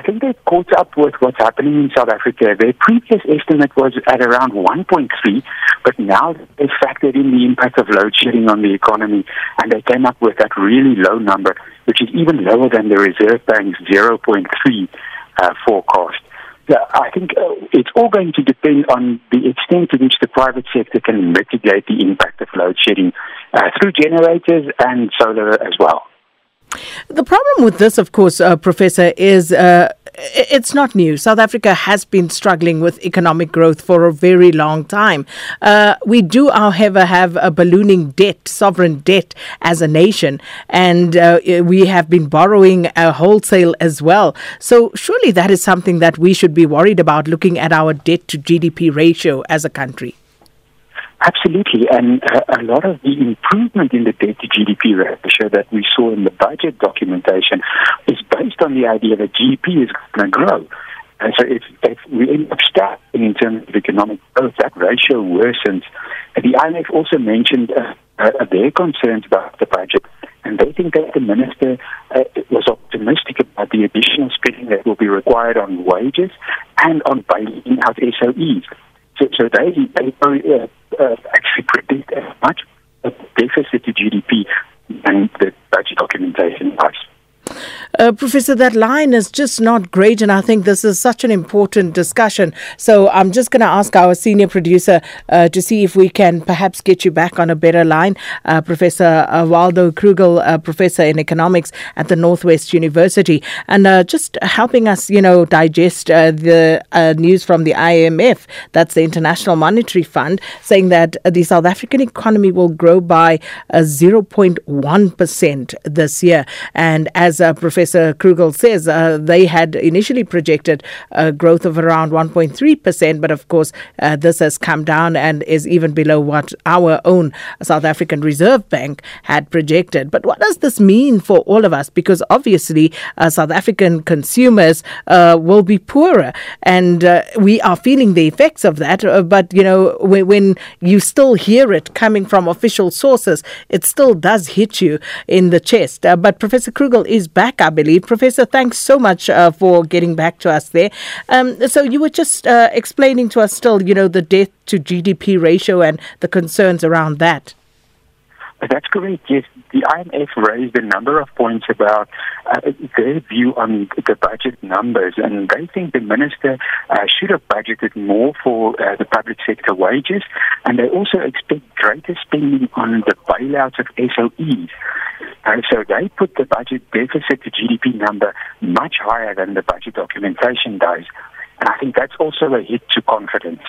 I think they've caught up with what's happening in South Africa. Their previous estimate was at around 1.3, but now they factored in the impact of load shedding on the economy, and they came up with that really low number, which is even lower than the Reserve Bank's 0.3 uh, forecast. Yeah, I think uh, it's all going to depend on the extent to which the private sector can mitigate the impact of load shedding uh, through generators and solar as well. The problem with this, of course, uh, Professor, is uh, it's not new. South Africa has been struggling with economic growth for a very long time. Uh, we do, however, have a ballooning debt, sovereign debt as a nation, and uh, we have been borrowing a wholesale as well. So, surely that is something that we should be worried about looking at our debt to GDP ratio as a country. Absolutely, and uh, a lot of the improvement in the debt to GDP ratio that we saw in the budget documentation is based on the idea that GDP is going to grow. And so if, if we end up starting in terms of economic growth, that ratio worsens. And the IMF also mentioned uh, uh, their concerns about the budget, and they think that the minister uh, was optimistic about the additional spending that will be required on wages and on bailing out SOEs. So, so they, they uh, uh, actually predict as much deficit to GDP than the budget documentation does. Uh, Professor, that line is just not great, and I think this is such an important discussion. So I'm just going to ask our senior producer uh, to see if we can perhaps get you back on a better line. Uh, professor uh, Waldo Krugel, uh, Professor in Economics at the Northwest University, and uh, just helping us, you know, digest the news from the IMF, that's the International Monetary Fund, saying that the South African economy will grow by 0.1% this year. And as Professor Professor Krugel says, uh, they had initially projected a growth of around 1.3%, but of course, uh, this has come down and is even below what our own South African Reserve Bank had projected. But what does this mean for all of us? Because obviously, uh, South African consumers uh, will be poorer, and uh, we are feeling the effects of that. Uh, but, you know, when, when you still hear it coming from official sources, it still does hit you in the chest. but Professor Krugel is back, I believe. Professor, thanks so much uh, for getting back to us there. Um, so you were just uh, explaining to us still, you know, the debt to GDP ratio and the concerns around that. That's correct. Yes, the IMF raised a number of points about uh, their view on the budget numbers, and they think the minister uh, should have budgeted more for uh, the public sector wages, and they also expect greater spending on the bailouts of SOEs. And so they put the budget deficit to GDP number much higher than the budget documentation does. And I think that's also a hit to confidence.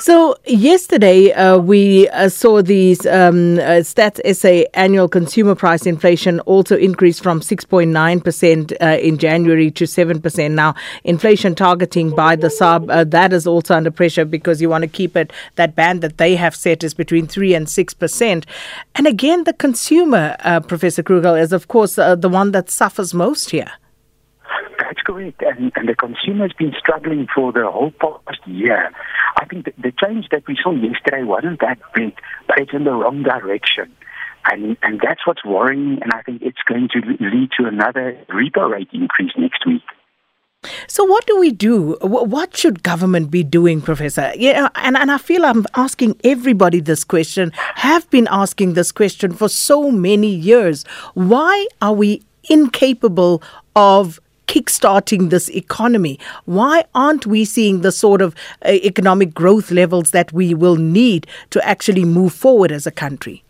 So yesterday uh, we uh, saw these um, uh, Stats SA annual consumer price inflation also increased from 6.9 percent uh, in January to 7 percent now. Inflation targeting by the SARB uh, that is also under pressure because you want to keep it that band that they have set is between 3 and 6 percent. And again, the consumer, uh, Professor Krugel, is of course the one that suffers most here. Correct. And, and the consumer's been struggling for the whole past year. I think the, the change that we saw yesterday wasn't that big, but it's in the wrong direction. And, and that's what's worrying, and I think it's going to lead to another repo rate increase next week. So, what do we do? What should government be doing, Professor? Yeah, and, and I feel I'm asking everybody this question, have been asking this question for so many years. Why are we incapable of kickstarting this economy. Why aren't we seeing the sort of uh, economic growth levels that we will need to actually move forward as a country?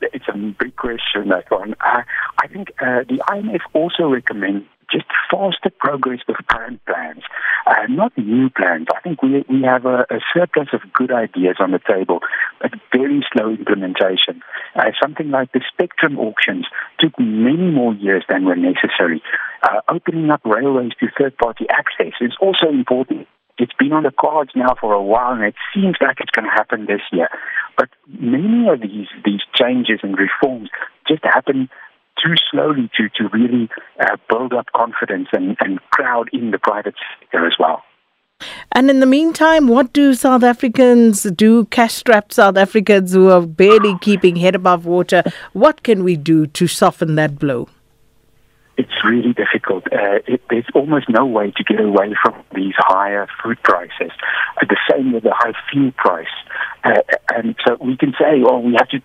It's a big question, that one. I, I think uh, the IMF also recommends just faster progress with current plans, uh, not new plans. I think we we have a, a, surplus of good ideas on the table, but very slow implementation. Uh, something like the spectrum auctions took many more years than were necessary. Uh, opening up railways to third-party access is also important. It's been on the cards now for a while, and it seems like it's going to happen this year. But many of these these changes and reforms just happen too slowly to, to really uh, build up confidence and, and crowd in the private sector as well. And in the meantime, what do South Africans do, cash strapped South Africans who are barely keeping head above water? What can we do to soften that blow? it's really difficult. Uh, it, there's almost no way to get away from these higher food prices. Uh, the same with the high fuel price. Uh, and so we can say, oh, we have to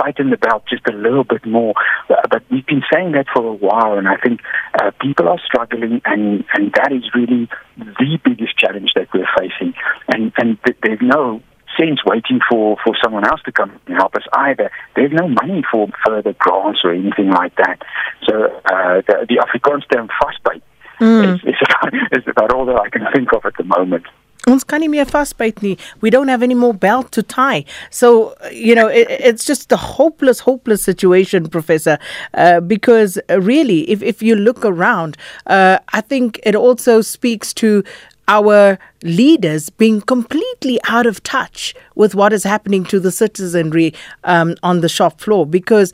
tighten the belt just a little bit more. Uh, but we've been saying that for a while, and I think uh, people are struggling, and, and that is really the biggest challenge that we're facing. And, and th- there's no sense waiting for, for someone else to come and help us either. There's no money for further grants or anything like that. So uh, the, the Afrikaans term vastbyt mm. is, is, about, is about all that I can think of at the moment. Ons kan nie meer vasbyt nie. We don't have any more belt to tie. So, you know, it, it's just a hopeless hopeless situation, professor, uh, because really if if you look around, uh, I think it also speaks to our leaders being completely out of touch with what is happening to the citizenry um, on the shop floor because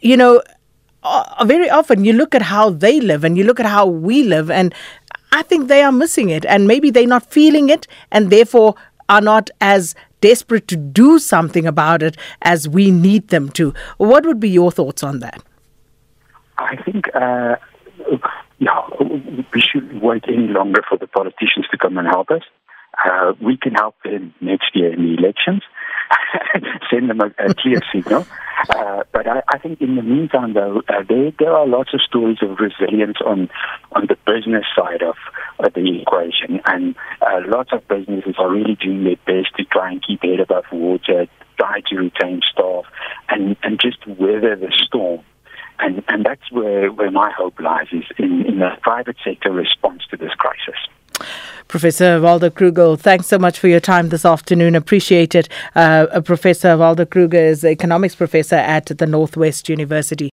you know uh, very often you look at how they live and you look at how we live and I think they are missing it and maybe they're not feeling it and therefore are not as desperate to do something about it as we need them to. What would be your thoughts on that? I think uh, yeah, we shouldn't wait any longer for the politicians to come and help us. Uh, we can help them next year in the elections, send them a, a clear signal. Uh, but I, I, think in the meantime, though, uh, there, there are lots of stories of resilience on on the business side of, of the equation, and uh, lots of businesses are really doing their best to try and keep head above water, try to retain staff, and and just weather the storm. And and that's where where my hope lies is in, in the private sector response to this crisis. Professor Waldo Krugel, thanks so much for your time this afternoon. Appreciate it. Uh, Professor Waldo Kruger is economics professor at the Northwest University.